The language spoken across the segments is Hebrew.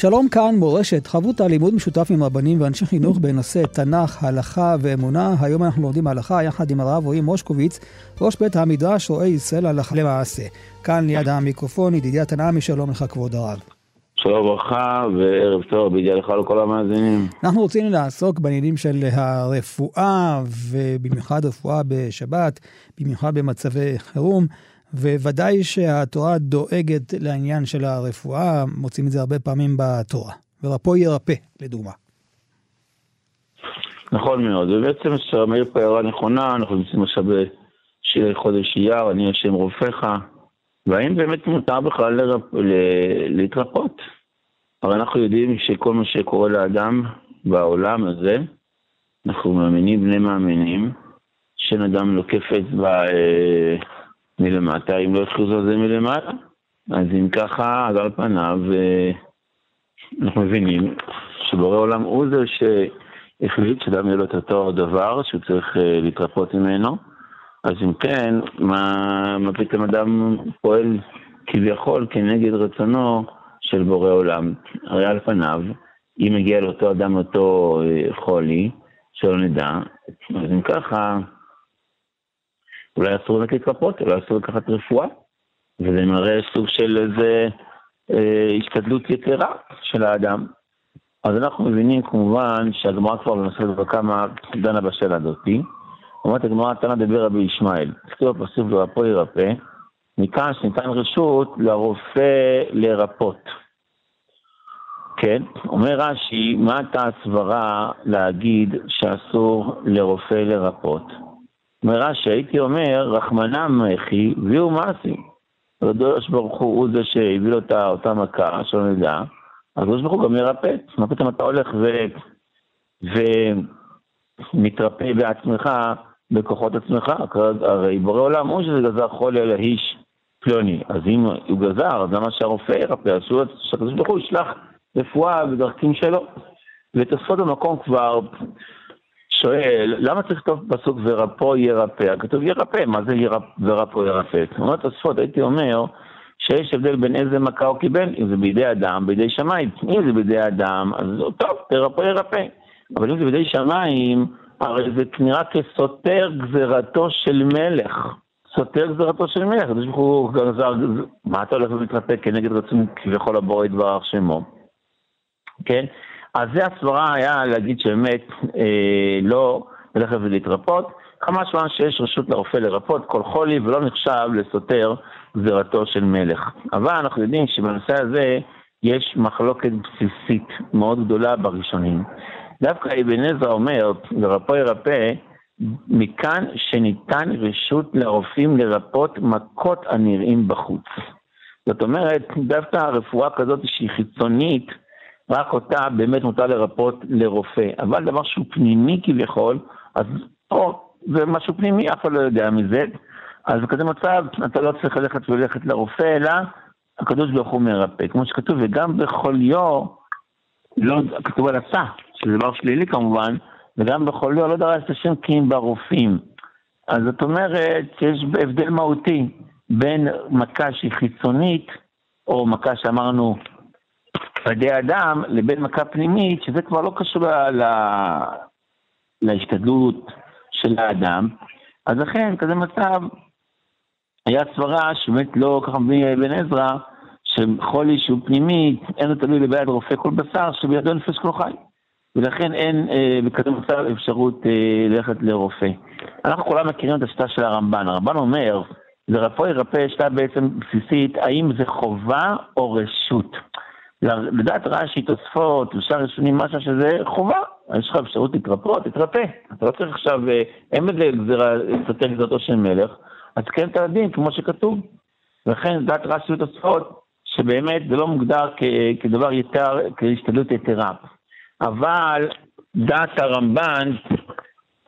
שלום כאן מורשת, חבות הלימוד משותף עם רבנים ואנשי חינוך בנושא תנ"ך, הלכה ואמונה. היום אנחנו לומדים הלכה יחד עם הרב רועי מושקוביץ, ראש בית המדרש רואה ישראל הלכה למעשה. כאן ליד המיקרופון, ידידיה תנעמי, שלום לך כבוד הרב. שלום וברכה וערב טוב, בידיעה לך לכל המאזינים. אנחנו רוצים לעסוק בעניינים של הרפואה, ובמיוחד רפואה בשבת, במיוחד במצבי חירום. וודאי שהתורה דואגת לעניין של הרפואה, מוצאים את זה הרבה פעמים בתורה. ורפו ירפא, לדוגמה. נכון מאוד, ובעצם כשמאיר פה הערה נכונה, אנחנו נמצאים עכשיו בשיר חודש אייר, אני השם רופאיך, והאם באמת מותר בכלל לרפ... להתרפות? הרי אנחנו יודעים שכל מה שקורה לאדם בעולם הזה, אנחנו מאמינים בני מאמינים, שאין אדם לוקף אצבע אה, מלמטה, אם לא יתחילו זה מלמעלה. אז אם ככה, אז על פניו אה, אנחנו מבינים שבורא עולם הוא זה שהחליט שאדם יהיה לו את אותו דבר שהוא צריך אה, להתרפות ממנו. אז אם כן, מה, מה פתאום אדם פועל כביכול כנגד רצונו של בורא עולם? הרי על פניו, אם מגיע לאותו אדם אותו אה, חולי, שלא נדע, אז אם ככה, אולי אסור לקחת כפות, אולי אסור לקחת רפואה, וזה מראה סוג של איזה אה, השתדלות יתרה של האדם. אז אנחנו מבינים כמובן שהגמרא כבר במסכת בכמה דנה בשאלה הזאתי. אומרת הגמרא, תנא דבר רבי ישמעאל, כתוב בפסוק לרפוא ירפא, מכאן שניתן רשות לרופא לרפות. כן, אומר רש"י, מה הייתה הסברה להגיד שאסור לרופא לרפות? אומר שהייתי אומר, רחמנם מחי ויהיו מעשים. הקדוש ברוך הוא הוא זה שהביא לו את אותה מכה, שלא נדע, הקדוש ברוך הוא גם ירפא. מה פתאום אתה הולך ו... ומתרפא בעצמך, בכוחות עצמך? הרי בורא עולם הוא שזה גזר חולי על האיש פלוני. אז אם הוא גזר, אז למה שהרופא ירפא? אז שהקדוש ברוך הוא ישלח רפואה בדרכים שלו. ותוספות במקום כבר שואל, למה צריך לכתוב פסוק ורפו ירפא? כתוב ירפא, מה זה ירפ, ורפו ירפא? אומר תוספות, הייתי אומר שיש הבדל בין איזה מכה הוא קיבל, אם זה בידי אדם, בידי שמיים. אם זה בידי אדם, אז טוב, תרפו ירפא. אבל אם זה בידי שמיים, הרי זה נראה כסותר גזירתו של מלך. סותר גזירתו של מלך, הקדוש ברוך הוא גזר, מה אתה הולך ומתרפא כנגד רצון כביכול הבורא יתברך שמו? כן? אז זה הסברה היה להגיד שבאמת אה, לא ללכת ולהתרפות. כמה שמע שיש רשות לרופא לרפות כל חולי ולא נחשב לסותר גזירתו של מלך. אבל אנחנו יודעים שבנושא הזה יש מחלוקת בסיסית מאוד גדולה בראשונים. דווקא אבן עזרא אומר, לרפוא ירפא, מכאן שניתן רשות לרופאים לרפות מכות הנראים בחוץ. זאת אומרת, דווקא הרפואה כזאת שהיא חיצונית, רק אותה באמת מותר לרפות לרופא. אבל דבר שהוא פנימי כביכול, אז פה זה משהו פנימי, אף אחד לא יודע מזה. אז בכזה מצב אתה לא צריך ללכת וללכת לרופא, אלא הקדוש ברוך הוא מרפא. כמו שכתוב, וגם בחוליו, לא, כתוב על עצה, שזה דבר שלילי כמובן, וגם בחוליו לא דרש את השם כי אם ברופאים. אז זאת אומרת שיש הבדל מהותי בין מכה שהיא חיצונית, או מכה שאמרנו ידי אדם לבין מכה פנימית, שזה כבר לא קשור ל... להשתדלות של האדם. אז לכן, כזה מצב, היה סברה שבאמת לא ככה מבין בן עזרא, שחולי שהוא פנימי, לו תלוי לביד רופא כל בשר, שבידו נפש כל חי. ולכן אין אה, בכזה מצב אפשרות אה, ללכת לרופא. אנחנו כולם מכירים את השיטה של הרמב"ן. הרמב"ן אומר, לרפוא ירפא שיטה בעצם בסיסית, האם זה חובה או רשות. לדעת רש"י, תוספות, ושאר ראשונים, משהו שזה חובה, יש לך אפשרות להתרפות, תתרפא. אתה לא צריך עכשיו, אין בזה גזירה סותר גזירתו של מלך, אז תקיים את הדין כמו שכתוב. לכן דת רש"י ותוספות, שבאמת זה לא מוגדר כ- כדבר יתר, כהשתדלות יתרה. אבל דת הרמב"ן,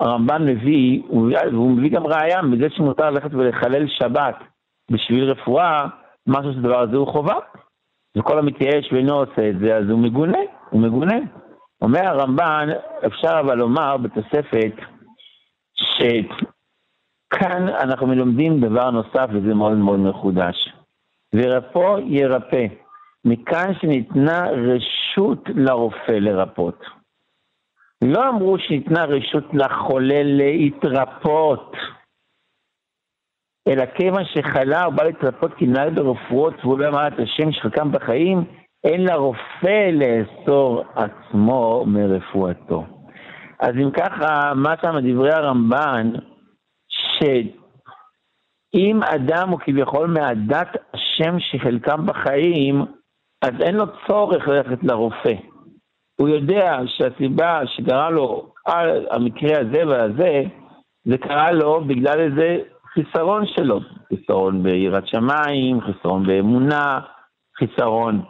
הרמב"ן מביא, והוא מביא גם ראייה מזה שמותר ללכת ולחלל שבת בשביל רפואה, משהו שהדבר הזה הוא חובה. וכל המתייאש ואינו עושה את זה, אז הוא מגונה, הוא מגונה. אומר הרמב"ן, אפשר אבל לומר בתוספת, שכאן אנחנו מלומדים דבר נוסף וזה מאוד מאוד מחודש. ורפוא ירפא. מכאן שניתנה רשות לרופא לרפות. לא אמרו שניתנה רשות לחולה להתרפות, אלא כיוון שחלה בא להתרפות כי נהג ברפואות והוא לא אמר את השם שחלקם בחיים, אין לרופא לאסור עצמו מרפואתו. אז אם ככה, מה שם דברי הרמב"ן, שאם אדם הוא כביכול מעדת השם שחלקם בחיים, אז אין לו צורך ללכת לרופא. הוא יודע שהסיבה שקרה לו על המקרה הזה והזה, זה קרה לו בגלל איזה חיסרון שלו. חיסרון ביראת שמיים, חיסרון באמונה, חיסרון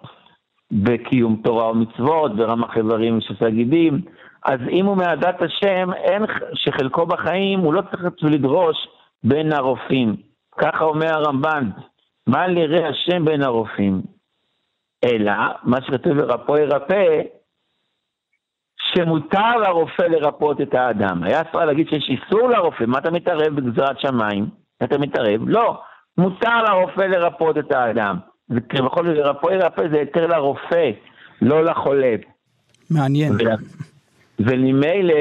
בקיום תורה ומצוות, ברמח איברים ושסה גידים. אז אם הוא מעדת השם, אין שחלקו בחיים, הוא לא צריך לדרוש בין הרופאים. ככה אומר הרמב"ן, מה לראה השם בין הרופאים? אלא, מה שכתוב ברפו ירפא, שמותר לרופא לרפות את האדם. היה צריך להגיד שיש איסור לרופא, מה אתה מתערב בגזרת שמיים? אתה מתערב? לא, מותר לרופא לרפות את האדם. וכביכול לרפוא ירפא זה היתר לרופא, לא לחולה. מעניין. וממילא,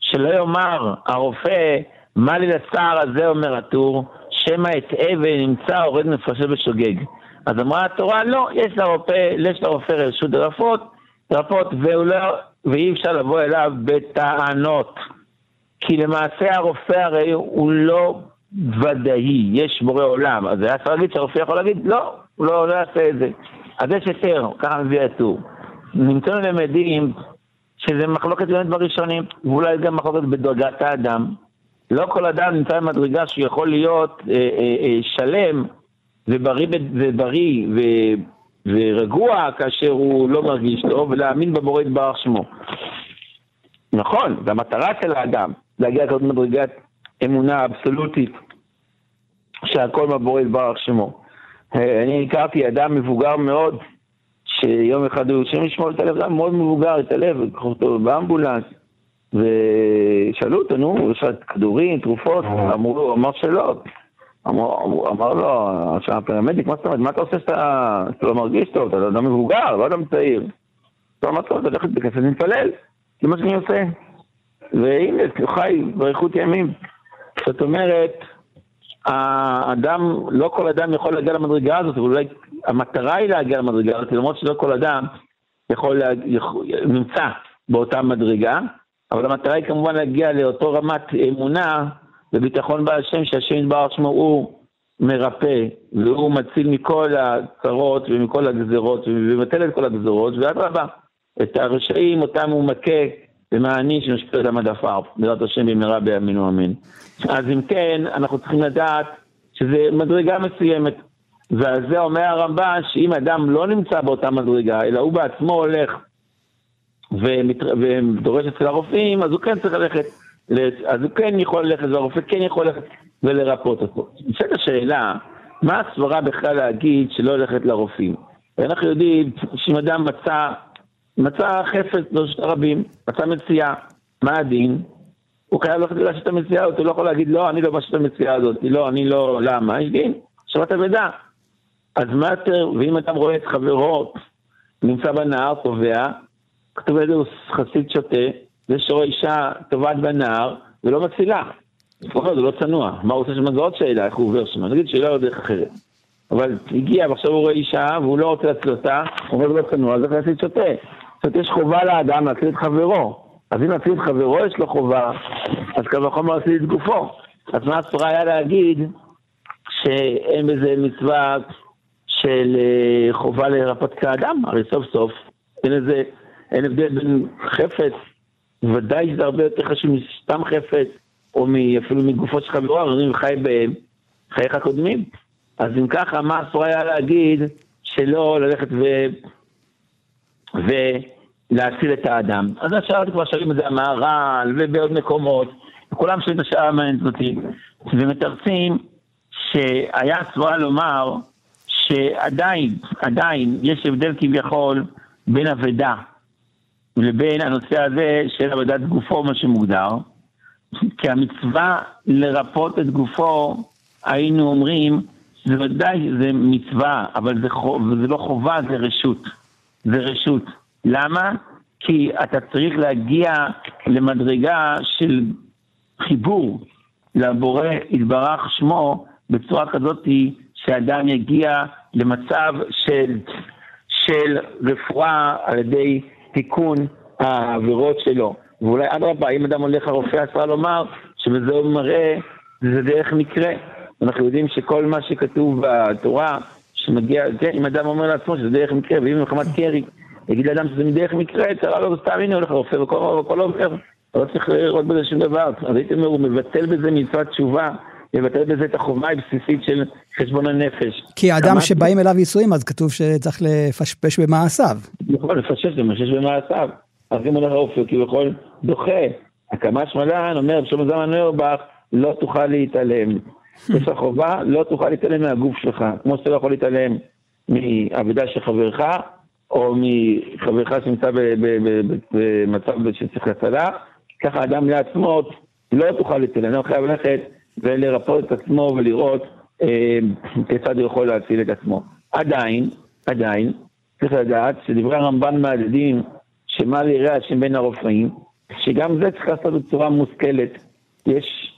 שלא יאמר הרופא, מה לי לצער הזה, אומר הטור, שמא אטעה ונמצא הורד מפרשת בשוגג. אז אמרה התורה, לא, יש לרופא, יש לרופא רשות לרפות, לרפות, לא, ואי אפשר לבוא אליו בטענות. כי למעשה הרופא הרי הוא לא ודאי, יש בורא עולם. אז היה צריך להגיד שהרופא יכול להגיד, לא, הוא לא, לא יעשה את זה. אז יש היתר, ככה מביא הטור. נמצאנו למדים שזה מחלוקת באמת בראשונים, ואולי גם מחלוקת בדרגת האדם. לא כל אדם נמצא במדרגה שהוא יכול להיות אה, אה, אה, שלם ובריא, ובריא ו, ורגוע כאשר הוא לא מרגיש טוב, ולהאמין בבורא יתברך שמו. נכון, זו המטרה של האדם, להגיע לכזאת מדרגת אמונה אבסולוטית, שהכל בבורא יתברך שמו. אה, אני הכרתי אדם מבוגר מאוד, שיום אחד הוא שם לשמור את הלב, אדם מאוד מבוגר, את הלב, לקחו אותו באמבולנס, ושאלו אותו, נו, יש לך כדורים, תרופות? אמרו לו, אמר שלא. אמר, לו, הפרמדיק, מה זאת אומרת, מה אתה עושה שאתה לא מרגיש טוב, אתה אדם מבוגר, לא אדם צעיר. אתה אמר טוב, אתה הולך לבית להתפלל, זה מה שאני עושה. והנה, הוא חי באריכות ימים. זאת אומרת, האדם, לא כל אדם יכול להגיע למדרגה הזאת, אבל אולי המטרה היא להגיע למדרגה הזאת, למרות שלא כל אדם יכול, יכול נמצא באותה מדרגה, אבל המטרה היא כמובן להגיע לאותו רמת אמונה וביטחון בהשם, שהשם יתברך שמו הוא מרפא, והוא מציל מכל הצרות ומכל הגזרות, ומבטל את כל הגזרות, ואדרבה, את הרשעים אותם הוא מכה ומעניש ומשפיע אותם עד עפר, בעזרת השם במהרה בימינו אמן. אז אם כן, אנחנו צריכים לדעת שזה מדרגה מסוימת. ועל זה אומר הרמב"ן, שאם אדם לא נמצא באותה מדרגה, אלא הוא בעצמו הולך ודורש אצל הרופאים, אז הוא כן צריך ללכת, אז הוא כן יכול ללכת, והרופא כן יכול ללכת ולרפות אותו. נשאלת השאלה, מה הסברה בכלל להגיד שלא ללכת לרופאים? אנחנו יודעים שאם אדם מצא, מצא חפץ ברשות הרבים, מצא מציאה, מה הדין? הוא חייב ללכת לשיטת המציאה הזאת, הוא לא יכול להגיד לא, אני לא בשיטת המציאה הזאת, לא, אני לא, למה? יש דין, שמעת אבדה. אז מה יותר, ואם אדם רואה את חברו נמצא בנהר, טובע, כתוב איזה חסיד שותה, זה אישה טובעת בנהר ולא מצילה. לפחות זה לא צנוע. מה הוא רוצה שם? זו עוד שאלה, איך הוא עובר שם. נגיד שאלה לא דרך אחרת. אבל הגיע ועכשיו הוא רואה אישה והוא לא רוצה להציל אותה, הוא אומר לא צנוע, זה חסיד שותה. זאת אומרת, יש חובה לאדם להציל את חברו. אז אם להציל את חברו יש לו חובה, אז קל וחומר להציל את גופו. אז מה הספרה היה להגיד שאין בזה מצווה של אה, חובה לרפות כאדם? הרי סוף סוף אין איזה, אין הבדל בין חפץ ודאי שזה הרבה יותר חשוב מסתם חפץ, או אפילו מגופו של חברו, אומרים חי בחייך הקודמים. אז אם ככה, מה אסור היה להגיד שלא ללכת ו... ולהציל את האדם? אז עכשיו כבר שואלים את זה המהר"ל ובעוד מקומות, כולם שואלים את השאלה המעניינת אותי, ומתרצים שהיה סברה לומר שעדיין, עדיין יש הבדל כביכול בין אבדה לבין הנושא הזה של עבודת גופו, מה שמוגדר, כי המצווה לרפות את גופו, היינו אומרים, זה ודאי זה מצווה, אבל זה, חוב, זה לא חובה, זה רשות. זה רשות. למה? כי אתה צריך להגיע למדרגה של חיבור לבורא יתברך שמו בצורה כזאת שאדם יגיע למצב של, של רפואה על ידי תיקון העבירות שלו. ואולי אדרבה, אם אדם הולך לרופא, אסרה לומר שבזה הוא מראה, זה דרך מקרה. אנחנו יודעים שכל מה שכתוב בתורה, שמגיע, כן, אם אדם אומר לעצמו שזה דרך מקרה, ואם מחמת קרי יגיד לאדם שזה מדרך מקרה, תראה לו סתם, הנה הולך לרופא וכל עובר, לא צריך לראות בזה שום דבר. אז הייתי אומר, הוא מבטל בזה מצוות תשובה, מבטל בזה את החובה הבסיסית של חשבון הנפש. כי האדם שבאים אליו ייסורים, אז כתוב שצריך לפשפש במעשיו. נכון, לפשש, לפשש במעשיו. אז אם הולך לרופא, כביכול דוחה. הקמת שמלן אומר, שלמה זמן נוירבך, לא תוכל להתעלם. יש לך חובה, לא תוכל להתעלם מהגוף שלך. כמו שאתה לא יכול להתעלם מאבדה של חברך, או מחברך שנמצא במצב שצריך הצלה, ככה אדם לעצמו לא תוכל להתעלם, לא חייב ללכת ולרפות את עצמו ולראות אה, כיצד הוא יכול להציל את עצמו. עדיין, עדיין, צריך לדעת שדברי הרמב"ן מהדהדים שמה ליראה השם בין הרופאים, שגם זה צריך לעשות בצורה מושכלת. יש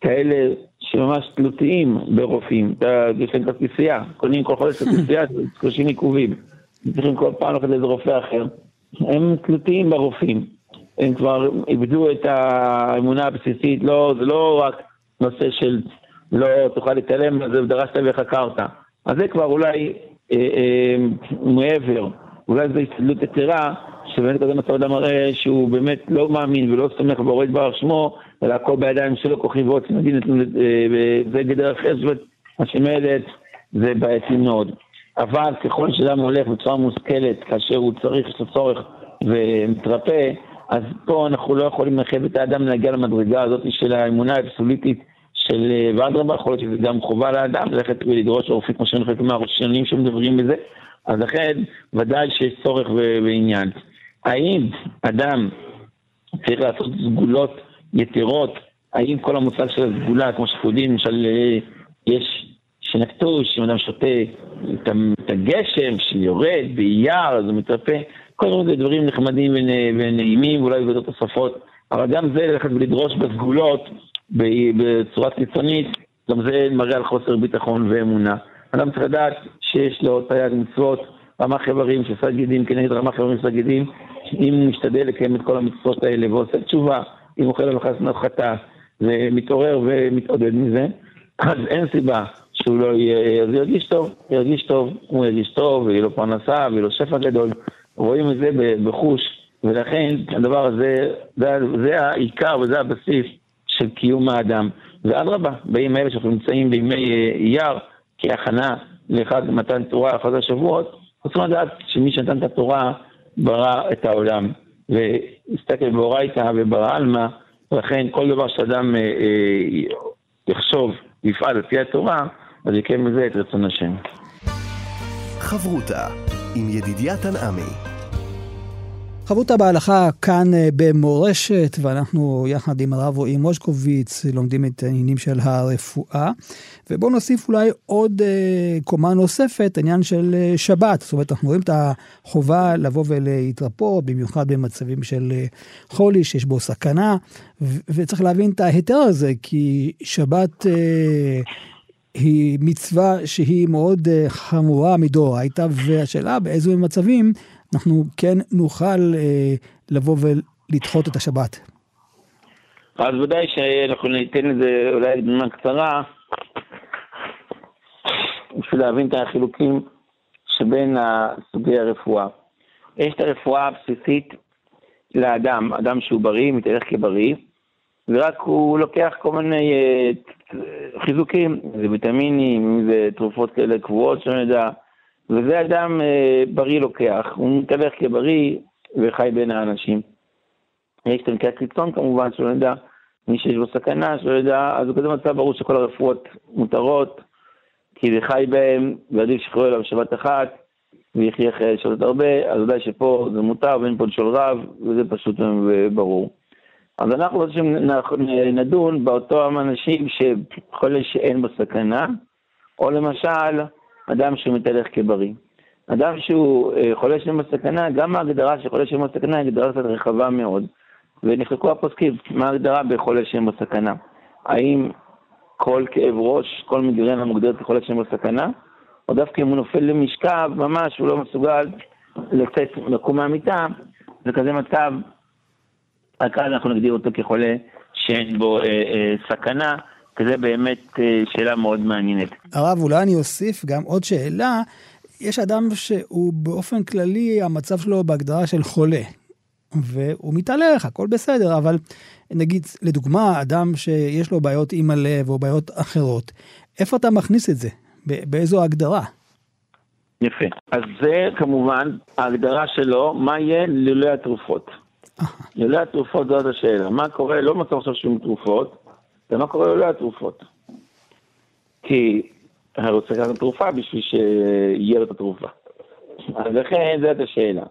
כאלה שממש תלותיים ברופאים, יש להם כרטיסייה, קונים כל חודש כרטיסייה, 30 עיכובים, צריכים כל פעם ללכת לאיזה רופא אחר. הם תלותיים ברופאים, הם כבר איבדו את האמונה הבסיסית, לא, זה לא רק נושא של לא תוכל להתעלם, אז דרשת וחקרת. אז זה כבר אולי אה, אה, מעבר, אולי זו הסתדלות יתרה, שבאמת כזה מצב אדם מראה שהוא באמת לא מאמין ולא סומך בורא יתברך שמו, אלא הכל בידיים שלו, כוחי ועוצם הדין, אה, זה גדר אומרת, השמלת זה בעייתי מאוד. אבל ככל שאדם הולך בצורה מושכלת, כאשר הוא צריך, יש לו צורך ומתרפא, אז פה אנחנו לא יכולים לחייב את האדם להגיע למדרגה הזאת של האמונה האבסוליטית של אה, ואדרבה, יכול להיות שזה גם חובה לאדם ללכת ולדרוש עורפית, כמו שאני חושב מהראשונים שמדברים בזה, אז לכן ודאי שיש צורך ועניין. האם אדם צריך לעשות סגולות יתרות, האם כל המושג של הסגולה, כמו שאנחנו יודעים, למשל אה, יש שנקטו, שאם אדם שותה את הגשם שיורד באייר, אז הוא מתרפא, כל מיני דברים נחמדים ונעימים, ואולי בוועדות תוספות, אבל גם זה ללכת ולדרוש בסגולות בצורה קיצונית, גם זה מראה על חוסר ביטחון ואמונה. אדם צריך לדעת שיש לו תרי"ג מצוות, רמ"ח איברים של סגידים כנגד רמ"ח איברים של סגידים, אם הוא משתדל לקיים את כל המצוות האלה ועושה תשובה, אם חייב לחס חטא ומתעורר ומתעודד מזה, אז אין סיבה שהוא לא יהיה, אז הוא ירגיש טוב, ירגיש טוב, הוא ירגיש טוב, ויהיה לו פרנסה, ויהיה לו שפע גדול, רואים את זה בחוש, ולכן הדבר הזה, זה, זה העיקר וזה הבסיס של קיום האדם. ואדרבה, בימים האלה שאנחנו נמצאים בימי אה, אייר, כהכנה לאחד מתן תורה, אחד השבועות, רוצים לדעת שמי שנתן את התורה ברא את העולם, והסתכל באורייתא וברא עלמא, ולכן כל דבר שאדם אה, אה, יחשוב, יפעל לפי התורה, אז יקיים מזה את רצון השם. חברותה עם ידידיה תנעמי חברותה בהלכה כאן אה, במורשת, ואנחנו יחד עם הרב רועי מושקוביץ לומדים את העניינים של הרפואה. ובואו נוסיף אולי עוד אה, קומה נוספת, עניין של אה, שבת. זאת אומרת, אנחנו רואים את החובה לבוא ולהתרפות, במיוחד במצבים של חולי, שיש בו סכנה, וצריך להבין את ההיתר הזה, כי שבת... היא מצווה שהיא מאוד חמורה מדאורייתא, והשאלה באיזה מצבים אנחנו כן נוכל אה, לבוא ולדחות את השבת. אז ודאי שאנחנו ניתן לזה אולי דוגמה קצרה, בשביל להבין את החילוקים שבין סוגי הרפואה. יש את הרפואה הבסיסית לאדם, אדם שהוא בריא, מתהלך כבריא, ורק הוא לוקח כל מיני אה, חיזוקים, זה ויטמינים, זה תרופות כאלה קבועות שאני יודע, וזה אדם אה, בריא לוקח, הוא מתהלך כבריא וחי בין האנשים. יש את המקרה קיצון כמובן, שלא נדע, מי שיש בו סכנה, שלא ידע, אז בכזה מצב ברור שכל הרפואות מותרות, כי זה חי בהם, ועדיף שחררו אליו שבת אחת, ויחיה אחרי שעות הרבה, אז ודאי שפה זה מותר ואין פה לשאול רב, וזה פשוט ברור. אז אנחנו רוצים שנדון באותם אנשים שחולה שאין בו סכנה, או למשל, אדם שהוא מתהלך כבריא. אדם שהוא אה, חולה שאין בו סכנה, גם ההגדרה של חולה שאין בו סכנה היא הגדרה קצת רחבה מאוד. ונחלקו הפוסקים, מה ההגדרה בחולה שאין בו סכנה? האם כל כאב ראש, כל מיגרנה מוגדרת כחולה שאין בו סכנה? או דווקא אם הוא נופל למשכב, ממש הוא לא מסוגל לצאת, לקום מהמיטה, וכזה מצב, רק אז אנחנו נגדיר אותו כחולה שאין בו אה, אה, סכנה, כי זה באמת אה, שאלה מאוד מעניינת. הרב, אולי אני אוסיף גם עוד שאלה. יש אדם שהוא באופן כללי, המצב שלו בהגדרה של חולה. והוא מתעלך, הכל בסדר, אבל נגיד, לדוגמה, אדם שיש לו בעיות עם הלב או בעיות אחרות, איפה אתה מכניס את זה? באיזו הגדרה? יפה. אז זה כמובן ההגדרה שלו, מה יהיה לולא התרופות. לולא התרופות זאת השאלה. מה קורה, לא מצב עכשיו שום תרופות, ומה קורה לולא התרופות. כי אני רוצה לקחת תרופה בשביל שיהיה לו את התרופה. אז לכן זאת השאלה.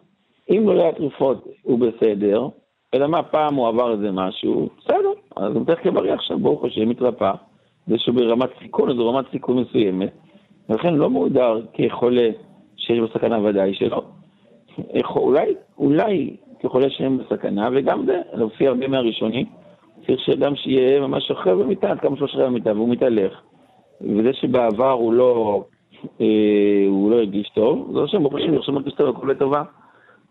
אם לולא התרופות הוא בסדר, אלא מה, פעם הוא עבר איזה משהו, בסדר, אז הוא צריך כבריא עכשיו, ברוך השם, מתרפא. זה שהוא ברמת סיכון, אז הוא רמת סיכון מסוימת, ולכן לא מוגדר כחולה שיש בסכנה ודאי שלא. אולי, אולי כחולה שאין בסכנה, וגם זה, לפי הרבה מהראשונים, צריך שאדם שיהיה ממש שוכב במיטה, עד כמה שהוא שוכב במיטה, והוא מתהלך. וזה שבעבר הוא לא, אה, הוא לא הרגיש טוב, זה לא ברוך השם, עכשיו מרגיש טוב, הכל לטובה.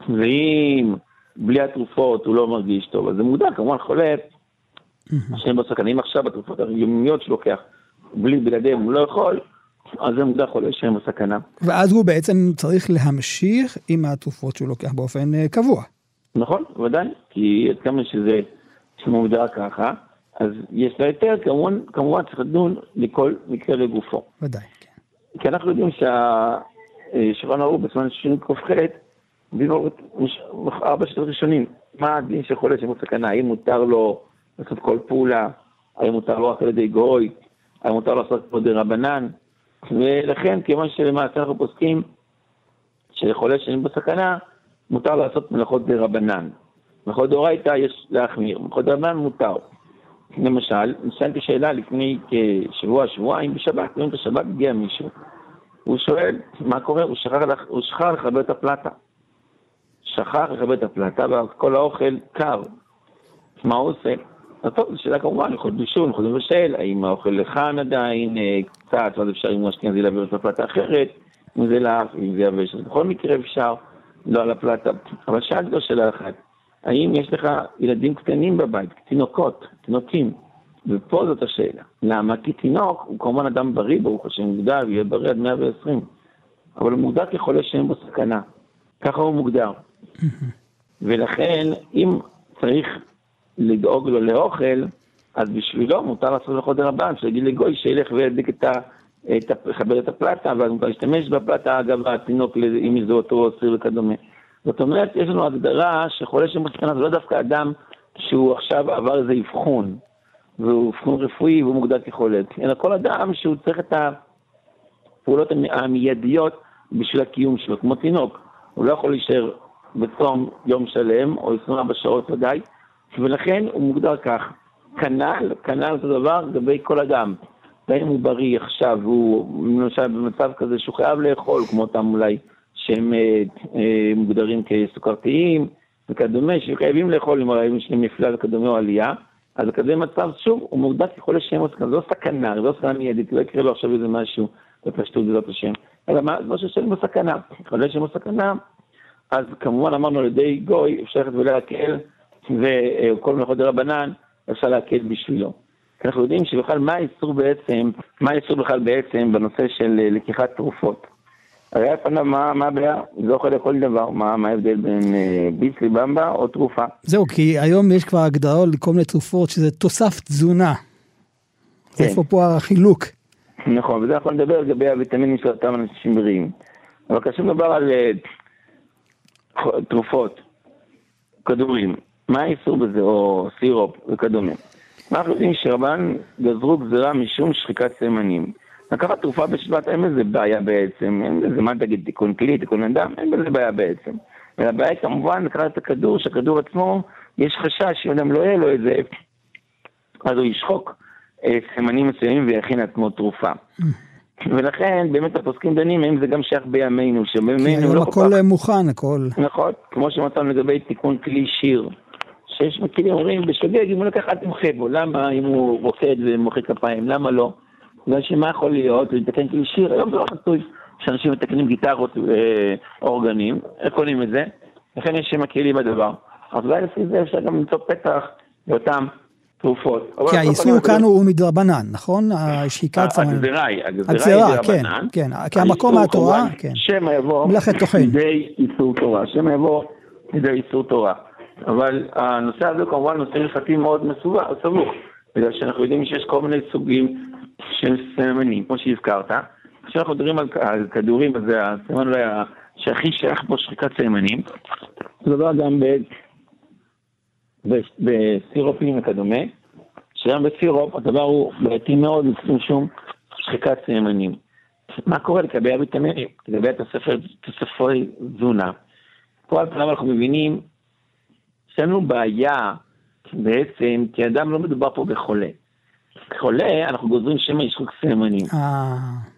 ואם בלי התרופות הוא לא מרגיש טוב, אז זה מוגדר, כמובן חולה שאין בו סכנה. אם עכשיו התרופות היומיות שלוקח, בלי בלעדיהם הוא לא יכול, אז זה מוגדר חולה שאין בו סכנה. ואז הוא בעצם צריך להמשיך עם התרופות שהוא לוקח באופן uh, קבוע. נכון, ודאי, כי עד כמה שזה מוגדר ככה, אז יש לה היתר, כמובן, כמובן צריך לדון לכל מקרה לגופו. ודאי, כן. כי אנחנו יודעים שהשולחן ערוך בזמן שני ק"ח, דינו ארבע שנות ראשונים, מה הדין של חולה שאין בו סכנה, האם מותר לו לעשות כל פעולה, האם מותר לו רק על ידי גוי, האם מותר לו לעשות דה רבנן, ולכן כיוון שלמעשה אנחנו פוסקים שלחולה שאין בו סכנה, מותר לעשות מלאכות דה מלאכות דאורייתא יש להחמיר, מלאכות דה רבנן מותר. למשל, נשאלתי שאלה לפני כשבוע, שבועיים, בשבת, יום בשבת הגיע מישהו, הוא שואל, מה קורה? הוא שכח, הוא שכח לחבר את הפלטה. שכח לכבד את הפלטה וכל האוכל קר. מה הוא עושה? אז טוב, זו שאלה כמובן, יכול להיות בישול, יכול להיות לבשל, האם האוכל לכאן עדיין אה, קצת, ואז אפשר הוא אשכנזי להעביר את הפלטה אחרת, אם זה לאף, אם זה יבש, אז בכל מקרה אפשר, לא על הפלטה. אבל שאלתי לו שאלה אחת, האם יש לך ילדים קטנים בבית, תינוקות, תינוקים? ופה זאת השאלה. למה? כי תינוק הוא כמובן אדם בריא, ברוך השם, מוגדר, יהיה בריא עד 120, אבל הוא מוגדר כחולה שאין בו סכנה. ככה הוא מוגדר. ולכן, אם צריך לדאוג לו לאוכל, אז בשבילו מותר לעשות לכל רבן, שיגיד לגוי שילך וידליק את ה... לכבד את הפלטה, ואז מותר להשתמש בפלטה, אגב, התינוק, אם זה אותו סיר וכדומה. זאת אומרת, יש לנו הגדרה שחולה שם בסכנה זה לא דווקא אדם שהוא עכשיו עבר איזה אבחון, והוא אבחון רפואי והוא מוגדר כחולה, אלא כל אדם שהוא צריך את הפעולות המיידיות בשביל הקיום שלו, כמו תינוק. הוא לא יכול להישאר בצום יום שלם, או 24 שעות ודאי, ולכן הוא מוגדר כך. כנ"ל, כנ"ל אותו דבר לגבי כל אדם. ואם הוא בריא עכשיו, הוא למשל במצב כזה שהוא חייב לאכול, כמו אותם אולי שהם אה, אה, מוגדרים כסוכרתיים וכדומה, שחייבים לאכול אם יש להם נפלא וכדומה או עלייה, אז בכזה מצב, שוב, הוא מוגדר כחולה שם סכנה, זו סכנה, זו סכנה מיידית, לא יקרה לו עכשיו איזה משהו בפשטות בעזרת השם, אלא מה, זה משהו שאין בו סכנה, חולה שם סכנה, אז כמובן אמרנו על ידי גוי, אפשר ללכת ולהקל, וכל מלאכות דרבנן, אפשר להקל בשבילו. אנחנו יודעים שבכלל מה האיסור בעצם, מה האיסור בכלל בעצם בנושא של לקיחת תרופות. הרי על פניו, מה הבעיה? זה אוכל לכל דבר. מה מה ההבדל בין אה, ביסלי במבה או תרופה? זהו, כי היום יש כבר הגדרה לכל מיני תרופות שזה תוסף תזונה. כן. איפה פה החילוק? נכון, וזה יכול לדבר לגבי הוויטמינים של אותם אנשים בריאים. אבל כאשר מדובר על אה, תרופות, כדורים, מה האיסור בזה, או סירופ וכדומה? אנחנו יודעים שרבן גזרו גזירה משום שחיקת סימנים. לקחת תרופה בשבט אין בזה בעיה בעצם, אין בזה, מה תגיד, תיקון כלי, תיקון אדם, אין בזה בעיה בעצם. והבעיה היא כמובן לקחת את הכדור, שהכדור עצמו, יש חשש שאם אדם לא יהיה לו איזה, אז הוא ישחוק אה, סימנים מסוימים ויכין לעצמו תרופה. ולכן באמת הפוסקים דנים האם זה גם שייך בימינו, כי שבימינו היום לא כל הכל כך... מוכן, הכל... נכון, כמו שמצאנו לגבי תיקון כלי שיר. שיש מכירים אומרים, בשוגג, אם הוא לקח, אל תמחה בו. למה אם הוא רוקד ומוחא כפיים, למה לא? בגלל שמה יכול להיות, לתקן כלי שיר, היום זה לא חצוי שאנשים מתקנים גיטרות ואורגנים, איך קונים את זה? לכן יש שם הכלים בדבר. אז אולי לפי זה אפשר גם למצוא פתח לאותן תרופות. כי כל האיסור כאן הוא מדרבנן, נכון? השחיקת סימנים. הגזירה היא, הגזירה היא כן, דרבנן. כן, כי המקום מהתורה, כן. שמא יבוא. לידי איסור תורה, שמא יבוא לידי איסור תורה. אבל הנושא הזה הוא כמובן נושא הלכתי מאוד מסובך, סבוך, בגלל שאנחנו יודעים שיש כל מיני סוגים של סממנים, כמו שהזכרת. כשאנחנו מדברים על, על כדורים, אז זה הסימן אולי שהכי שייך פה שחיקת סממנים. זה דבר גם בסירופים וכדומה, שגם בסירופ הדבר הוא בעייתי מאוד משום שחיקת סממנים. מה קורה לגבי הוויטמינים, לגבי תוספי תזונה? פה על פניו אנחנו מבינים שיש לנו בעיה בעצם, כי אדם לא מדובר פה בחולה. חולה, אנחנו גוזרים שמא יש חוק סממנים. אה,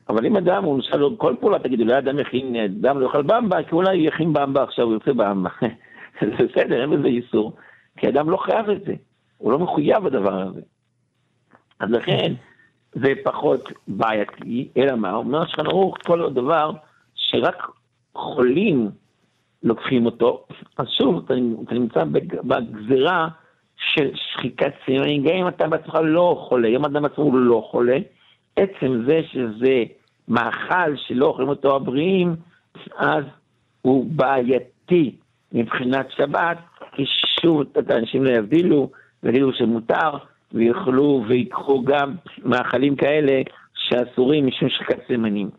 אבל אם אדם, הוא למשל, כל פעולה תגידו, אולי אדם יכין, אדם לא יאכל במבה, כי אולי הוא יכין במבה עכשיו, הוא יוצא במבה. זה בסדר, אין בזה איסור, כי אדם לא חייב את זה, הוא לא מחויב בדבר הזה. אז לכן, זה פחות בעייתי, אלא מה? אומר שולחן ערוך, כל עוד דבר שרק חולים לוקחים אותו, אז שוב, אתה, נמצא בג- בגזרה של שחיקת סימנים, גם אם אתה בעצמך לא חולה, אם אדם עצמו לא חולה, עצם זה שזה מאכל שלא אוכלים אותו הבריאים, אז הוא בעייתי מבחינת שבת, כי שוב, את האנשים לא יבדילו, ויגידו שמותר, ויאכלו ויקחו גם מאכלים כאלה שאסורים משום שחיקת סימנים.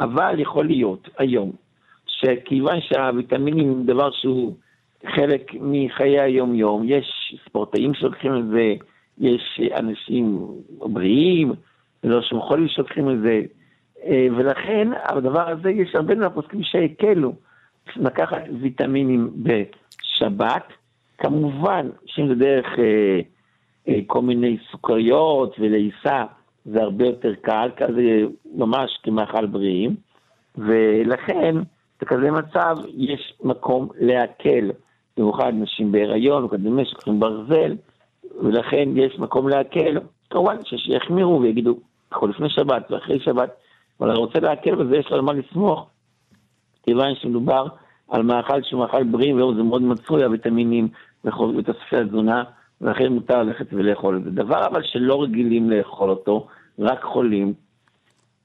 אבל יכול להיות היום, שכיוון שהוויטמינים הם דבר שהוא חלק מחיי היום-יום, יש ספורטאים שלוקחים את זה, יש אנשים בריאים, ולא שום חולים שלוקחים את זה, אה, ולכן הדבר הזה, יש הרבה מהפוסקים שהקלו לקחת ויטמינים בשבת, כמובן שאם זה דרך אה, אה, כל מיני סוכריות ולעיסה, זה הרבה יותר קל, כי זה ממש כמאכל בריאים, ולכן בכזה מצב יש מקום להקל, במיוחד נשים בהיריון וכדומה שלוקחים ברזל, ולכן יש מקום להקל, כמובן שיחמירו ויגידו, קחו לפני שבת ואחרי שבת, אבל אני רוצה להקל בזה, יש לו על מה לסמוך, כיוון שמדובר על מאכל שהוא מאכל בריא, והיום זה מאוד מצוי, הוויטמינים ותוספי התזונה, ולכן מותר ללכת ולאכול את זה. דבר אבל שלא רגילים לאכול אותו, רק חולים,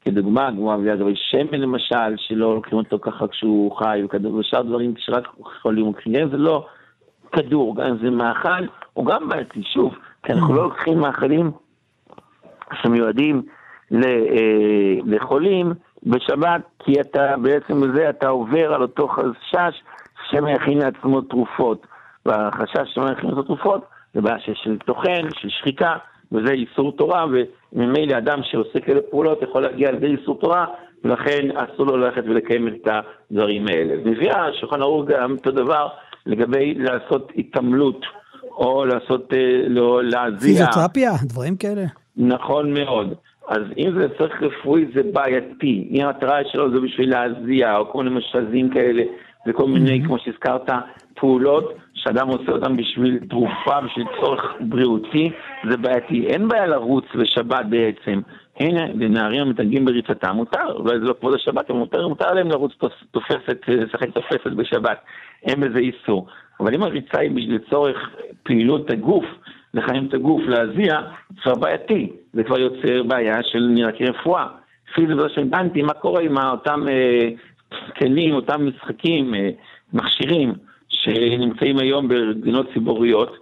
כדוגמה, כמו אביה לגבי שמן למשל, שלא לוקחים אותו ככה כשהוא חי, וכדור- ושאר דברים שרק חולים לוקחים, זה לא כדור, גם זה מאכל, הוא גם בעייתי, שוב, כי אנחנו לא לוקחים מאכלים שמיועדים ל- אה, לחולים בשבת, כי אתה בעצם בזה אתה עובר על אותו חשש שמא יכין לעצמו תרופות. והחשש שמא יכין לעצמו תרופות זה בעיה של טוחן, של שחיקה, וזה איסור תורה, וממילא אדם שעושה כאלה פעולות יכול להגיע לידי איסור תורה, ולכן אסור לו ללכת ולקיים את הדברים האלה. מביא השולחן ערוך גם אותו דבר לגבי לעשות התעמלות, או לעשות, אה, לא, להזיע. פיזיותרפיה, דברים כאלה. נכון מאוד. אז אם זה צריך רפואי זה בעייתי. אם המטרה שלו זה בשביל להזיע, או כל מיני משזים כאלה, וכל מיני, כמו שהזכרת, פעולות שאדם עושה אותן בשביל תרופה, בשביל צורך בריאותי, זה בעייתי. אין בעיה לרוץ בשבת בעצם. הנה, לנערים המתנהגים בריצתם, מותר, אולי זה לא כבוד השבת, אבל מותר, מותר להם לרוץ תופ- תופסת, לשחק תופסת בשבת. אין בזה איסור. אבל אם הריצה היא לצורך פעילות הגוף, לחיים את הגוף, להזיע, זה כבר בעייתי. זה כבר יוצר בעיה של נראה כרפואה. לפי זה בזה שהבנתי מה קורה עם אותם אה, כלים, אותם משחקים, אה, מכשירים שנמצאים היום במדינות ציבוריות,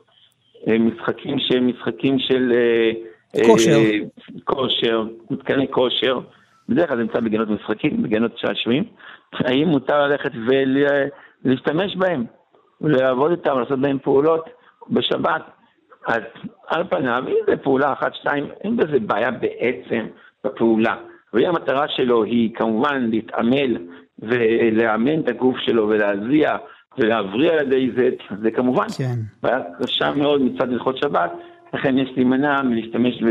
משחקים שהם משחקים של... כושר. כושר, מתקני כושר, בדרך כלל זה נמצא בגינות משחקים, בגינות שעשועים, האם מותר ללכת ולהשתמש בהם, ולעבוד איתם, לעשות בהם פעולות בשבת? אז על פניו, אם זה פעולה אחת, שתיים, אין בזה בעיה בעצם בפעולה. ואם המטרה שלו היא כמובן להתעמל ולאמן את הגוף שלו ולהזיע ולהבריא על ידי זה, זה כמובן כן. בעיה קשה מאוד מצד הלכות שבת, לכן יש להימנע מלהשתמש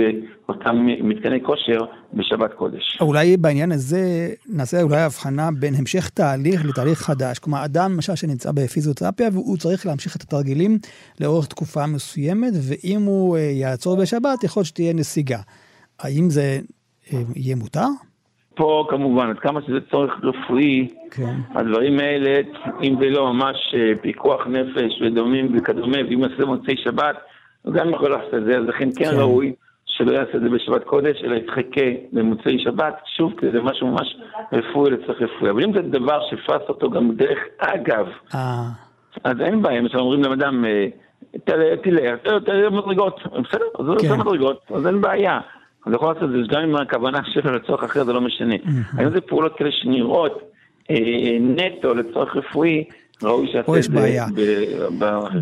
באותם מתקני כושר בשבת קודש. אולי בעניין הזה נעשה אולי הבחנה בין המשך תהליך לתהליך חדש. כלומר, אדם למשל שנמצא בפיזיותרפיה והוא צריך להמשיך את התרגילים לאורך תקופה מסוימת, ואם הוא אה, יעצור בשבת, יכול להיות שתהיה נסיגה. האם זה אה, יהיה מותר? פה כמובן, עד כמה שזה צורך רפואי, כן. הדברים האלה, אם זה לא ממש אה, פיקוח נפש ודומים וכדומה, ואם עושה מוצאי שבת, הוא גם יכול לעשות את זה, אז לכן כן, כן ראוי שלא יעשה את זה בשבת קודש, אלא יתחכה במוצאי שבת, שוב, כי זה משהו ממש רפואי לצורך רפואי. אבל אם זה דבר לעשות אותו גם דרך אגב, אה. אז אין בעיה, אם אומרים לאדם, אה, תלך, תראה מדרגות, בסדר, אז הוא עושה כן. מדרגות, אז אין בעיה. אז יכול לעשות את זה גם אם הכוונה שלו לצורך אחר, זה לא משנה. היום זה פעולות כאלה שנראות אה, נטו לצורך רפואי, ראוי שיעשה את זה. בעיה.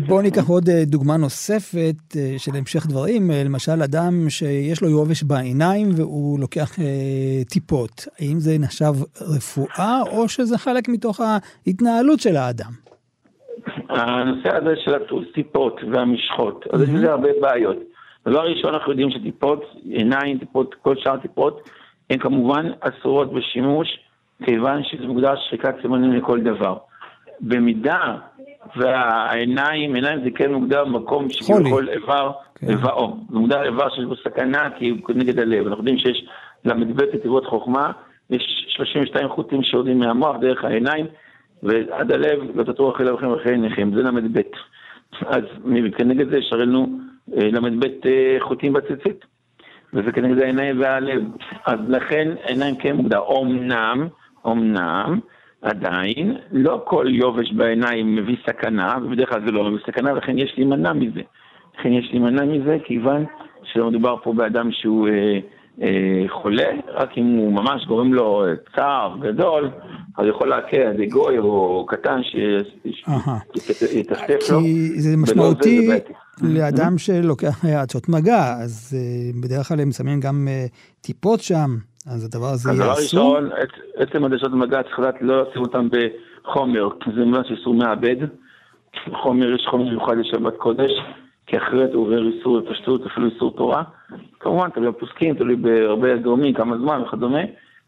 בואו ניקח עוד אה, דוגמה נוספת אה, של המשך דברים. אה, למשל, אדם שיש לו יובש בעיניים והוא לוקח טיפות. האם זה נחשב רפואה או שזה חלק מתוך ההתנהלות של האדם? הנושא הזה של הטיפות והמשחות, אז יש לזה הרבה בעיות. דבר ראשון, אנחנו יודעים שטיפות, עיניים, טיפות, כל שאר הטיפות, הן כמובן אסורות בשימוש, כיוון שזה מוגדר שחיקת סימנים לכל דבר. במידה והעיניים, עיניים זה כן מוגדר במקום שכל איבר, כן. איברו. זה מוגדר איבר שיש בו סכנה כי הוא נגד הלב. אנחנו יודעים שיש ל"ב תיבות חוכמה, יש 32 חוטים שיורדים מהמוח דרך העיניים, ועד הלב לא תטור אחרי לבכם ואחרי עיניכם, זה ל"ב. אז כנגד זה יש לנו אה, ל"ב אה, חוטים בציצית, וזה כנגד העיניים והלב. אז לכן עיניים כן מוגדר. אמנם, אמנם, עדיין, לא כל יובש בעיניים מביא סכנה, ובדרך כלל זה לא מביא סכנה, ולכן יש להימנע מזה. לכן יש להימנע מזה, כיוון שלא מדובר פה באדם שהוא אה, אה, חולה, רק אם הוא ממש גורם לו צער גדול, אז יכול להקל על ידי גוי או קטן שיטפטף לו. כי זה משמעותי לאדם שלוקח עצות מגע, אז אה, בדרך כלל הם שמים גם אה, טיפות שם. אז הדבר הזה יהיה אסור? הדבר הראשון, עצם הדשת מגע צריך לדעת לא לשים אותם בחומר, כי זה ממש איסור מעבד. חומר, יש חומר מיוחד לשבת קודש, כי אחרת הוא עובר איסור בפשטות, אפילו איסור תורה. כמובן, תלוי בפוסקים, תלוי בהרבה גורמים, כמה זמן וכדומה,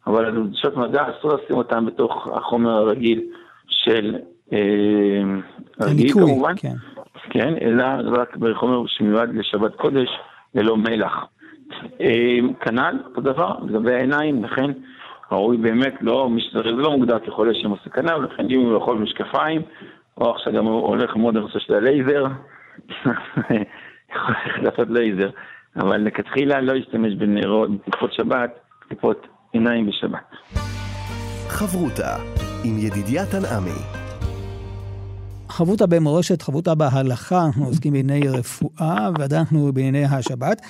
אבל הדשת מגע אסור לשים אותם בתוך החומר הרגיל של... אה, הרגיל כמובן. כן. כן, אלא רק בחומר שמיועד לשבת קודש, ללא מלח. אמ, כנ"ל, אותו דבר, לגבי העיניים, לכן ראוי באמת, לא, זה לא מוגדר כחולה שם הסכנה, ולכן אם הוא יכול משקפיים, או עכשיו גם הוא הולך ללמוד לנושא של הלייזר, יכול לעשות לייזר, אבל לכתחילה לא ישתמש בנרות, בטיפות שבת, טיפות עיניים בשבת. חברותה עם ידידיה תנעמי חברותא במורשת, חברותא בהלכה, אנחנו עוסקים בענייני רפואה, ועדיין אנחנו בענייני השבת,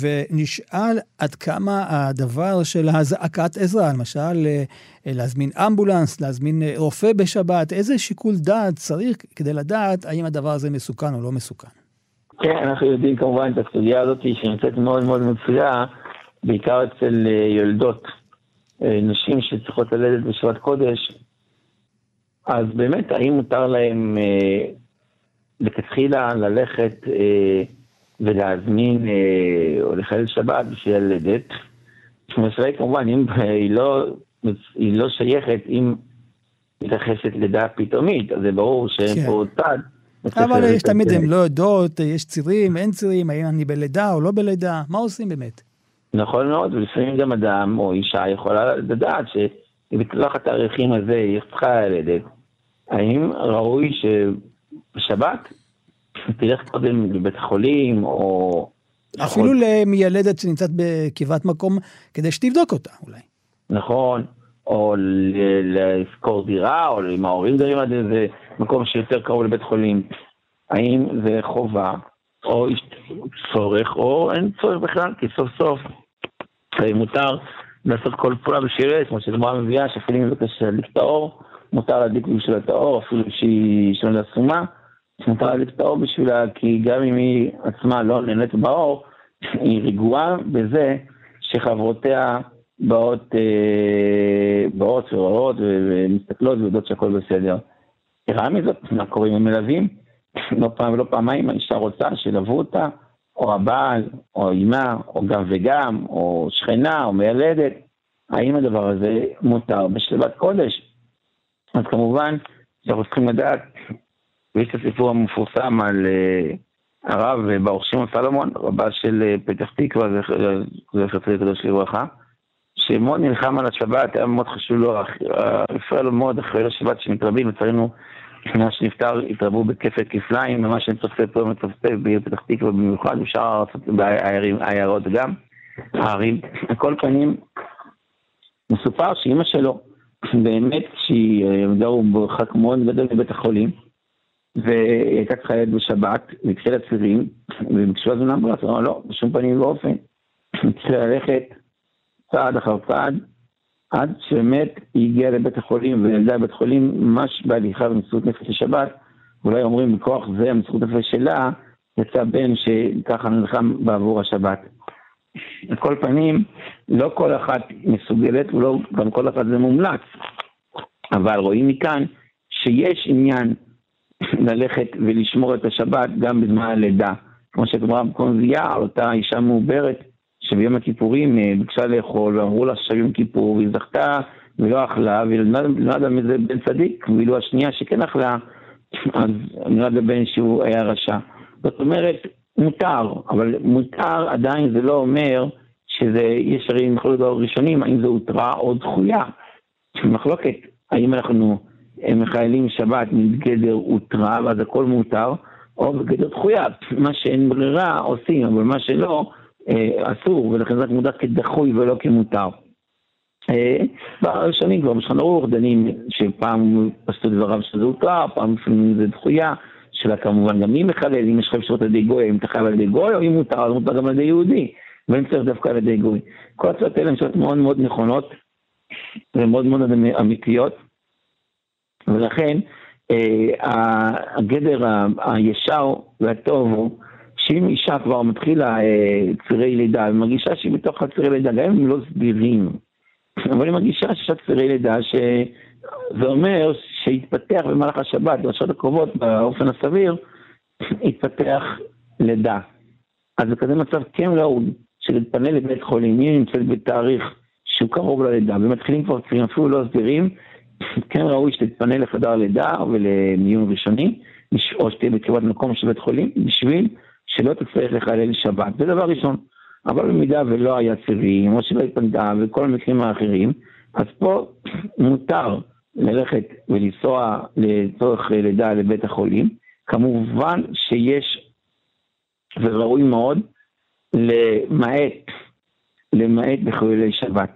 ונשאל עד כמה הדבר של הזעקת עזרה, למשל אה, להזמין אמבולנס, להזמין אה, רופא בשבת, איזה שיקול דעת צריך כדי לדעת האם הדבר הזה מסוכן או לא מסוכן? כן, אנחנו יודעים כמובן את הסוגיה הזאת שנמצאת מאוד מאוד מצויה, בעיקר אצל אה, יולדות, נשים שצריכות ללדת בשבת קודש, אז באמת, האם מותר להם אה, לכתחילה ללכת אה, ולהזמין אה, או לחלל שבת בשביל ללדת? היא כמובן, אם היא לא, היא לא שייכת, אם מתייחסת לידה פתאומית, אז זה ברור שאין כן. פה צד. אבל יש תמיד הן לא יודעות, יש צירים, אין צירים, האם אני בלידה או לא בלידה, מה עושים באמת? נכון מאוד, ולפעמים גם אדם או אישה יכולה לדעת ש... ובטווח התאריכים הזה היא צריכה ללדת, האם ראוי שבשבת תלך קודם לבית החולים, או... אפילו למיילדת שנמצאת בקרבת מקום, כדי שתבדוק אותה אולי. נכון, או, או לשכור דירה, או אם ההורים גרים עד איזה מקום שיותר קרוב לבית חולים. האם זה חובה, או צורך, או אין צורך בכלל, כי סוף סוף מותר לעשות כל פעולה בשביל כמו שגמרא מביאה, שאפילו אם מבקש להדליק את האור, מותר להדליק בשביל את האור, אפילו שהיא שלא אסומה, מותר להדליק את האור בשבילה, כי גם אם היא עצמה לא נהנית באור, היא רגועה בזה שחברותיה באות, אה, באות ורואות ומסתכלות ויודעות שהכל בסדר. יתרה מזאת, מה קורה עם המלווים? לא פעם ולא פעמיים האישה רוצה שילוו אותה, או הבעל, או אימה, או גם וגם, או שכנה, או מיילדת. האם הדבר הזה מותר בשלבת קודש? אז כמובן שאנחנו צריכים לדעת, ויש את הסיפור המפורסם על uh, הרב ברוך שמעון סלומון, רבה של uh, פתח תקווה, זכר צדיק קדוש לברכה, שמאוד נלחם על השבת, היה מאוד חשוב לו, הפריע לו מאוד אחרי השבת שמתרבים, לצערנו, מאז שנפטר התרבו בכפל כפליים, ממש אין צופה פה מצפצף בעיר פתח תקווה במיוחד, אפשר בעיירות גם, הערים. על כל פנים, מסופר שאימא שלו, באמת כשהיא גרו במרחק מאוד גדול מבית החולים, והיא הייתה צריכה ללכת בשבת, והתחילה צירים, וביקשו אז אמבולנס, אמרה לא, בשום פנים ואופן. התחילה ללכת צעד אחר צעד, עד שבאמת היא הגיעה לבית החולים, וילדה בבית חולים ממש בהליכה במסירות נפש לשבת, אולי אומרים מכוח זה, המסירות נפש שלה, יצא בן שככה נלחם בעבור השבת. על כל פנים, לא כל אחת מסוגלת, ולא גם כל אחת זה מומלץ. אבל רואים מכאן שיש עניין ללכת ולשמור את השבת גם בזמן הלידה. כמו שגמרא בקונזייה, אותה אישה מעוברת, שביום הכיפורים אה, ביקשה לאכול, ואמרו לה עכשיו יום כיפור, והיא זכתה ולא אכלה, ידעה מזה בן צדיק, ואילו השנייה שכן אכלה, אז נולד הבן שהוא היה רשע. זאת אומרת, מותר, אבל מותר עדיין זה לא אומר שזה, יש הרי מחלוקת ראשונים, האם זה הותרה או דחויה. מחלוקת, האם אנחנו מחיילים שבת מגדר הותרה, ואז הכל מותר, או בגדר דחויה. מה שאין ברירה עושים, אבל מה שלא, אסור, ולכן זה מוגדר כדחוי ולא כמותר. אה, בראשונים כבר בשולחן ערוך דנים שפעם פסטו דבריו שזה הותר, פעם לפעמים זה דחויה, שאלה כמובן גם מי מחלל, אם יש לך אפשרות על ידי גוי, אם אתה חייב על ידי גוי, או אם מותר, אז מותר גם על ידי יהודי, ואין צריך דווקא על ידי גוי. כל הצעות האלה הן שאלות מאוד מאוד נכונות, ומאוד מאוד אמיתיות, ולכן אה, הגדר הישר והטוב הוא שאם אישה כבר מתחילה אה, צירי לידה, היא מרגישה שהיא בתוך הצירי לידה, גם אם הם לא סבירים, אבל היא מרגישה שיש צירי לידה, שזה אומר שיתפתח במהלך השבת, בשעות הקרובות, באופן הסביר, יתפתח לידה. אז בכזה מצב כן ראוי שלהתפנה לבית חולים, היא נמצאת בתאריך שהוא קרוב ללידה, ומתחילים כבר צירים אפילו לא סבירים, כן ראוי שתתפנה לחדר לידה ולמיון ראשוני, או שתהיה בקרבת מקום של בית חולים, בשביל שלא תצטרך לחלל שבת, זה דבר ראשון. אבל במידה ולא היה צירים, או שלא התפנתה, וכל המקרים האחרים, אז פה מותר ללכת ולנסוע לצורך לידה לבית החולים. כמובן שיש, וראוי מאוד, למעט, למעט בחילולי שבת.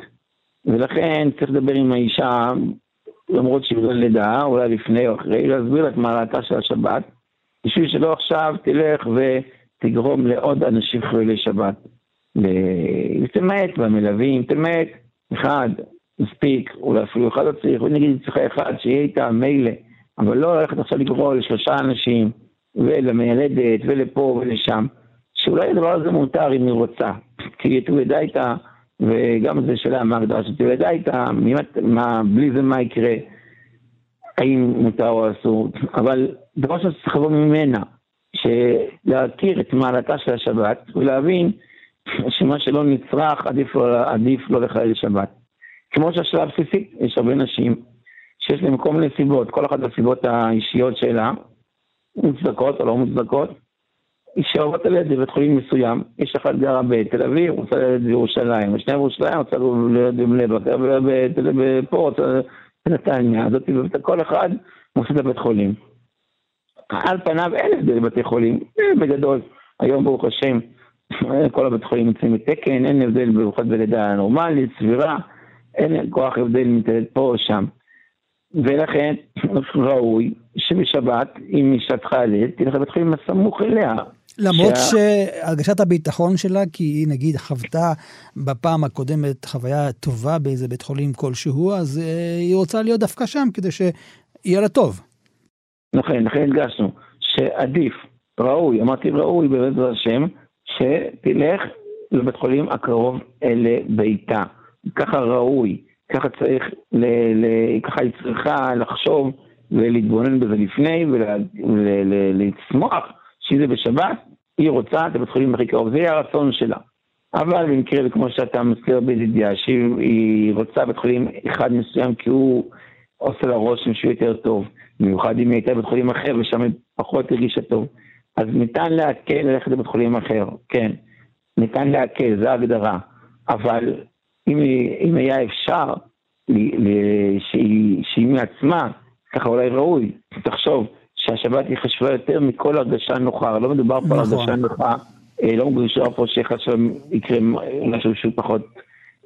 ולכן צריך לדבר עם האישה, למרות שהיא לא לידה, אולי לפני או אחרי, להסביר את מעלתה של השבת, בשביל שלא עכשיו תלך ו... תגרום לעוד אנשים חילולי שבת. תמעט במלווים, תמעט, אחד, מספיק, אולי אפילו אחד לא צריך, נגיד צריכה אחד שיהיה איתה מילא, אבל לא ללכת עכשיו לגרור לשלושה אנשים, ולמיילדת, ולפה ולשם, שאולי הדבר הזה מותר אם היא רוצה, כי היא תולדה איתה, וגם זה שאלה מה הגדרה שתולדה איתה, מה, בלי זה מה יקרה, האם מותר או אסור, אבל דבר שצריך לבוא ממנה, להכיר את מעלתה של השבת ולהבין שמה שלא נצרך עדיף לא, עדיף לא לחלל שבת. כמו שהשאלה הבסיסית, יש הרבה נשים שיש להם כל מיני סיבות, כל אחת מהסיבות האישיות שלה, מוצדקות או לא מוצדקות, שעוברת ללדת בבית חולים מסוים, יש אחת גרה בתל אביב, רוצה ללדת בירושלים, השנייה בירושלים רוצה ללדת בבני ברק, ופה רוצה בנתניה, כל אחד מוצא את הבית חולים. על פניו אין הבדל בבתי חולים, בגדול, היום ברוך השם, כל הבתי חולים נמצאים בתקן, אין הבדל במיוחד בלידה נורמלית, סבירה, אין כוח הבדל אם מתעלת פה או שם. ולכן ראוי שבשבת, אם אשתך הלב, תלך לבית חולים הסמוך אליה. למרות שה... שהרגשת הביטחון שלה, כי היא נגיד חוותה בפעם הקודמת חוויה טובה באיזה בית חולים כלשהו, אז uh, היא רוצה להיות דווקא שם כדי שיהיה לה טוב. נכון, לכן הדגשנו שעדיף, ראוי, אמרתי ראוי בעזרת השם, שתלך לבית חולים הקרוב לביתה. ככה ראוי, ככה צריך, ל, ל, ככה היא צריכה לחשוב ולהתבונן בזה לפני ולצמוח שזה בשבת, היא רוצה את הבית חולים הכי קרוב, זה הרצון שלה. אבל במקרה, כמו שאתה מזכיר בידידיה, שהיא רוצה בית חולים אחד מסוים כי הוא עושה לה רושם שהוא יותר טוב, במיוחד אם היא הייתה בבית חולים אחר ושם היא פחות הרגישה טוב. אז ניתן להקל ללכת לבית חולים אחר, כן. ניתן להקל, זו ההגדרה. אבל אם, אם היה אפשר שהיא מעצמה, ככה אולי ראוי, תחשוב שהשבת היא חשובה יותר מכל הרגשה נוחה, לא מדובר פה על נכון. הרגשה נוחה, אה, לא מדובר פה שלהם יקרה משהו שהוא פחות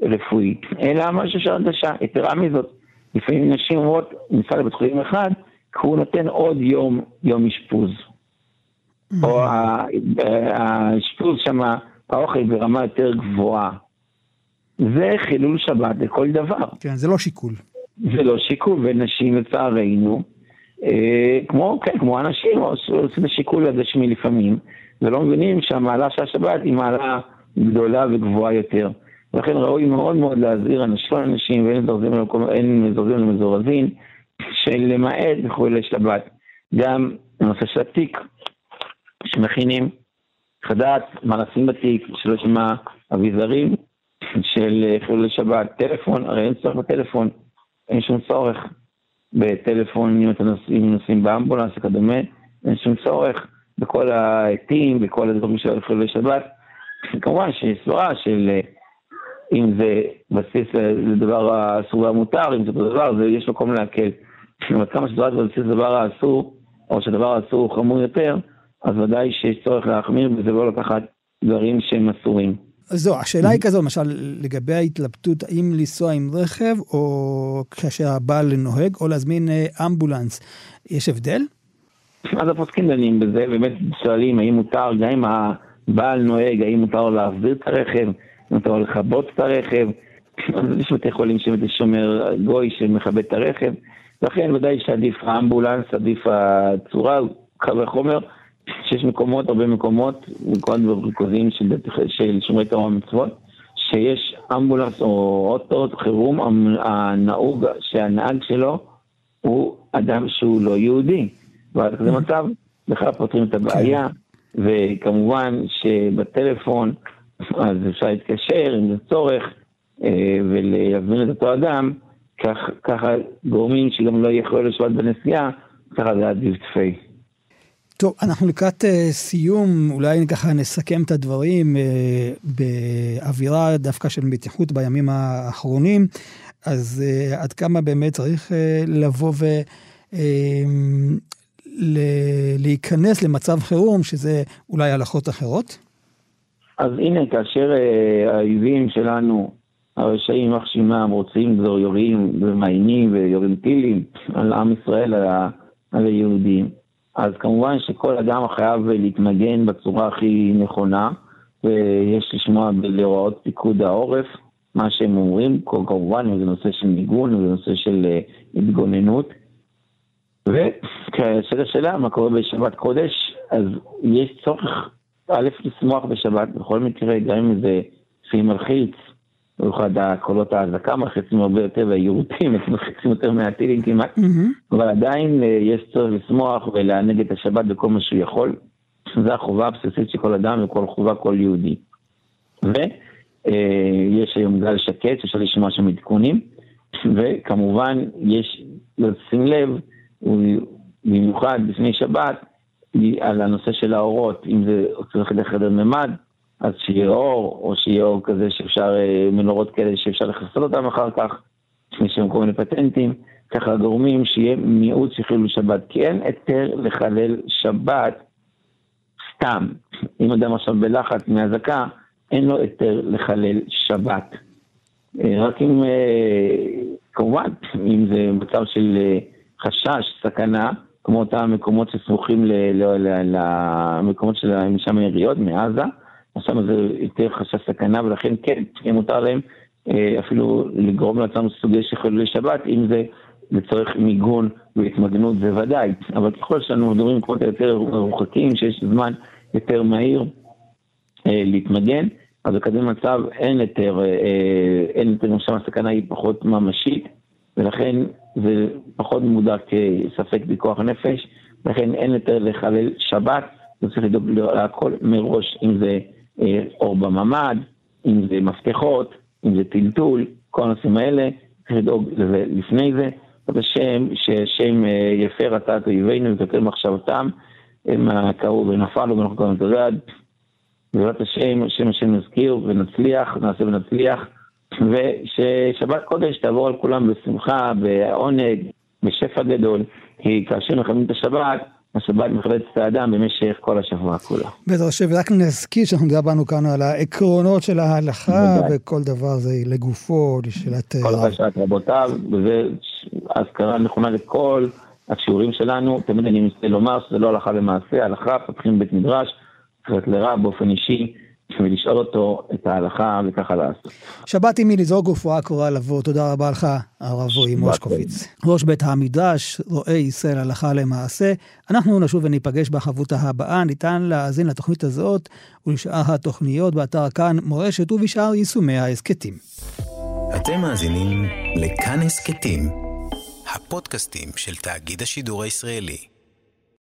רפואי, אלא משהו של הרגשה, יתרה מזאת, לפעמים נשים אומרות, ניסע לבית חולים אחד, הוא נותן עוד יום, יום אשפוז. או האשפוז שם, האוכל ברמה יותר גבוהה. זה חילול שבת לכל דבר. כן, זה לא שיקול. זה לא שיקול, ונשים לצערנו, אה, כמו, כן, כמו אנשים עושים את השיקול הגשמי לפעמים, ולא מבינים שהמעלה של השבת היא מעלה גדולה וגבוהה יותר. ולכן ראוי מאוד מאוד להזהיר אנשים, אנשים, ואין מזורזים למזורזים, שלמעט בחולי שבת. גם הנושא של התיק שמכינים, חדש, מה לשים בתיק, שלא שמע אביזרים של חילולי שבת, טלפון, הרי אין צורך בטלפון, אין שום צורך בטלפון אם אתם נוסעים, נוסעים באמבולנס וכדומה, אין שום צורך בכל העטים, בכל הדברים של חילולי שבת. כמובן שיש סברה של אם זה בסיס לדבר האסור והמותר, אם זה אותו דבר, יש מקום להקל. אבל כמה שדבר זה בסיס לדבר האסור, או שהדבר האסור הוא חמור יותר, אז ודאי שיש צורך להחמיר וזה לא לקחת דברים שהם אסורים. זו, השאלה היא כזו, למשל, לגבי ההתלבטות, האם לנסוע עם רכב, או כאשר הבעל נוהג, או להזמין אה, אמבולנס, יש הבדל? אז הפוסקים דנים בזה, באמת שואלים האם מותר, גם אם הבעל נוהג, האם מותר להחזיר את הרכב, אם מותר לכבות את הרכב. יש בתי חולים שבאמת שומר גוי שמכבד את הרכב, לכן ודאי שעדיף האמבולנס, עדיף הצורה, קו וחומר. שיש מקומות, הרבה מקומות, מקומות ריכוזיים של, של שומרי תורה ומצוות, שיש אמבולנס או אוטו חירום, הנהוג, שהנהג שלו הוא אדם שהוא לא יהודי. ועד כזה מצב, בכלל פותרים את הבעיה, וכמובן שבטלפון, אז אפשר להתקשר אם זה צורך, אה, ולהזמין את אותו אדם, כך, ככה גורמים שגם לא יכולו לשבת בנסיעה, ככה זה עדיף תפי. טוב, אנחנו לקראת uh, סיום, אולי ככה נסכם את הדברים uh, באווירה דווקא של מתיחות בימים האחרונים, אז uh, עד כמה באמת צריך uh, לבוא ולהיכנס למצב חירום, שזה אולי הלכות אחרות? אז הנה, כאשר uh, האויבים שלנו, הרשעים, יימח שמם, רוצים, יורים ומעיינים ויורים טילים על עם ישראל, על היהודים. אז כמובן שכל אדם חייב להתמגן בצורה הכי נכונה, ויש לשמוע להוראות פיקוד העורף, מה שהם אומרים, כמובן זה נושא של מיגון, זה נושא של uh, התגוננות. וכשאלה שאלה, מה קורה בשבת קודש, אז יש צורך, א', לשמוח בשבת בכל מקרה, גם אם זה לפי מלחיץ, במיוחד הקולות האזעקה מלחיצים הרבה יותר, והיירוטים מלחיצים יותר מהטילים כמעט, mm-hmm. אבל עדיין אה, יש צורך לשמוח ולענג את השבת בכל מה שהוא יכול. זו החובה הבסיסית של כל אדם וכל חובה כל יהודי. ויש אה, היום גל שקט, אפשר לשמוע שם עדכונים, וכמובן יש לשים לב, במיוחד לפני שבת, על הנושא של האורות, אם זה צריך לחדר ממד, אז שיהיה אור, או שיהיה אור כזה שאפשר, אה, מנורות כאלה שאפשר לחסל אותם אחר כך, לפני שהם כל מיני פטנטים, ככה גורמים שיהיה מיעוט של חילול שבת, כי אין היתר לחלל שבת סתם. אם אדם עכשיו בלחץ מאזעקה, אין לו היתר לחלל שבת. רק אם, כמובן, אם זה מצב של חשש, סכנה, כמו אותם מקומות שסמוכים למקומות של משם היריות, מעזה, שם זה יותר חשש סכנה, ולכן כן, מותר להם אפילו לגרום לעצמם סוגי של חילולי שבת, אם זה לצורך מיגון והתמגנות זה ודאי, אבל ככל שאנו מדברים במקומות יותר מרוחקים, שיש זמן יותר מהיר אה, להתמגן, אז בכזה מצב אין יותר, אה, אין יותר, שם הסכנה היא פחות ממשית, ולכן זה פחות מודע כספק בכוח נפש, לכן אין יותר לחלל שבת, זה צריך לדאוג להכל מראש, אם זה אה, אור בממ"ד, אם זה מפתחות, אם זה טלטול, כל הנושאים האלה, צריך לדאוג לזה לפני זה. בשם, ששם אה, יפה רצה את אויבינו וכתב מחשבתם, הם קראו ונפלו ואנחנו קוראים את הדעת. בעזרת השם, השם השם נזכיר ונצליח, נעשה ונצליח, וששבת קודש תעבור על כולם בשמחה, בעונג, בשפע גדול, כי כאשר מכוונים את השבת, השבת מכבדת את האדם במשך כל השבוע כולו. בעזרת השם, ורק נזכיר שאנחנו דיברנו כאן על העקרונות של ההלכה, וכל דבר זה לגופו, לשאלת... כל חשת רבותיו, וזה אזכרה נכונה לכל השיעורים שלנו. תמיד אני מנסה לומר שזה לא הלכה למעשה, הלכה, פותחים בית מדרש, קצת לרע באופן אישי. ולשאול אותו את ההלכה וככה לעשות. שבת עימי לזרוק רפואה קרואה לבוא, תודה רבה לך, הרב רועי מושקוביץ. ראש בית המדרש, רואה ישראל הלכה למעשה. אנחנו נשוב וניפגש בחבותה הבאה, ניתן להאזין לתוכנית הזאת ולשאר התוכניות באתר כאן מורשת ובשאר יישומי ההסכתים. אתם מאזינים לכאן הסכתים, הפודקאסטים של תאגיד השידור הישראלי.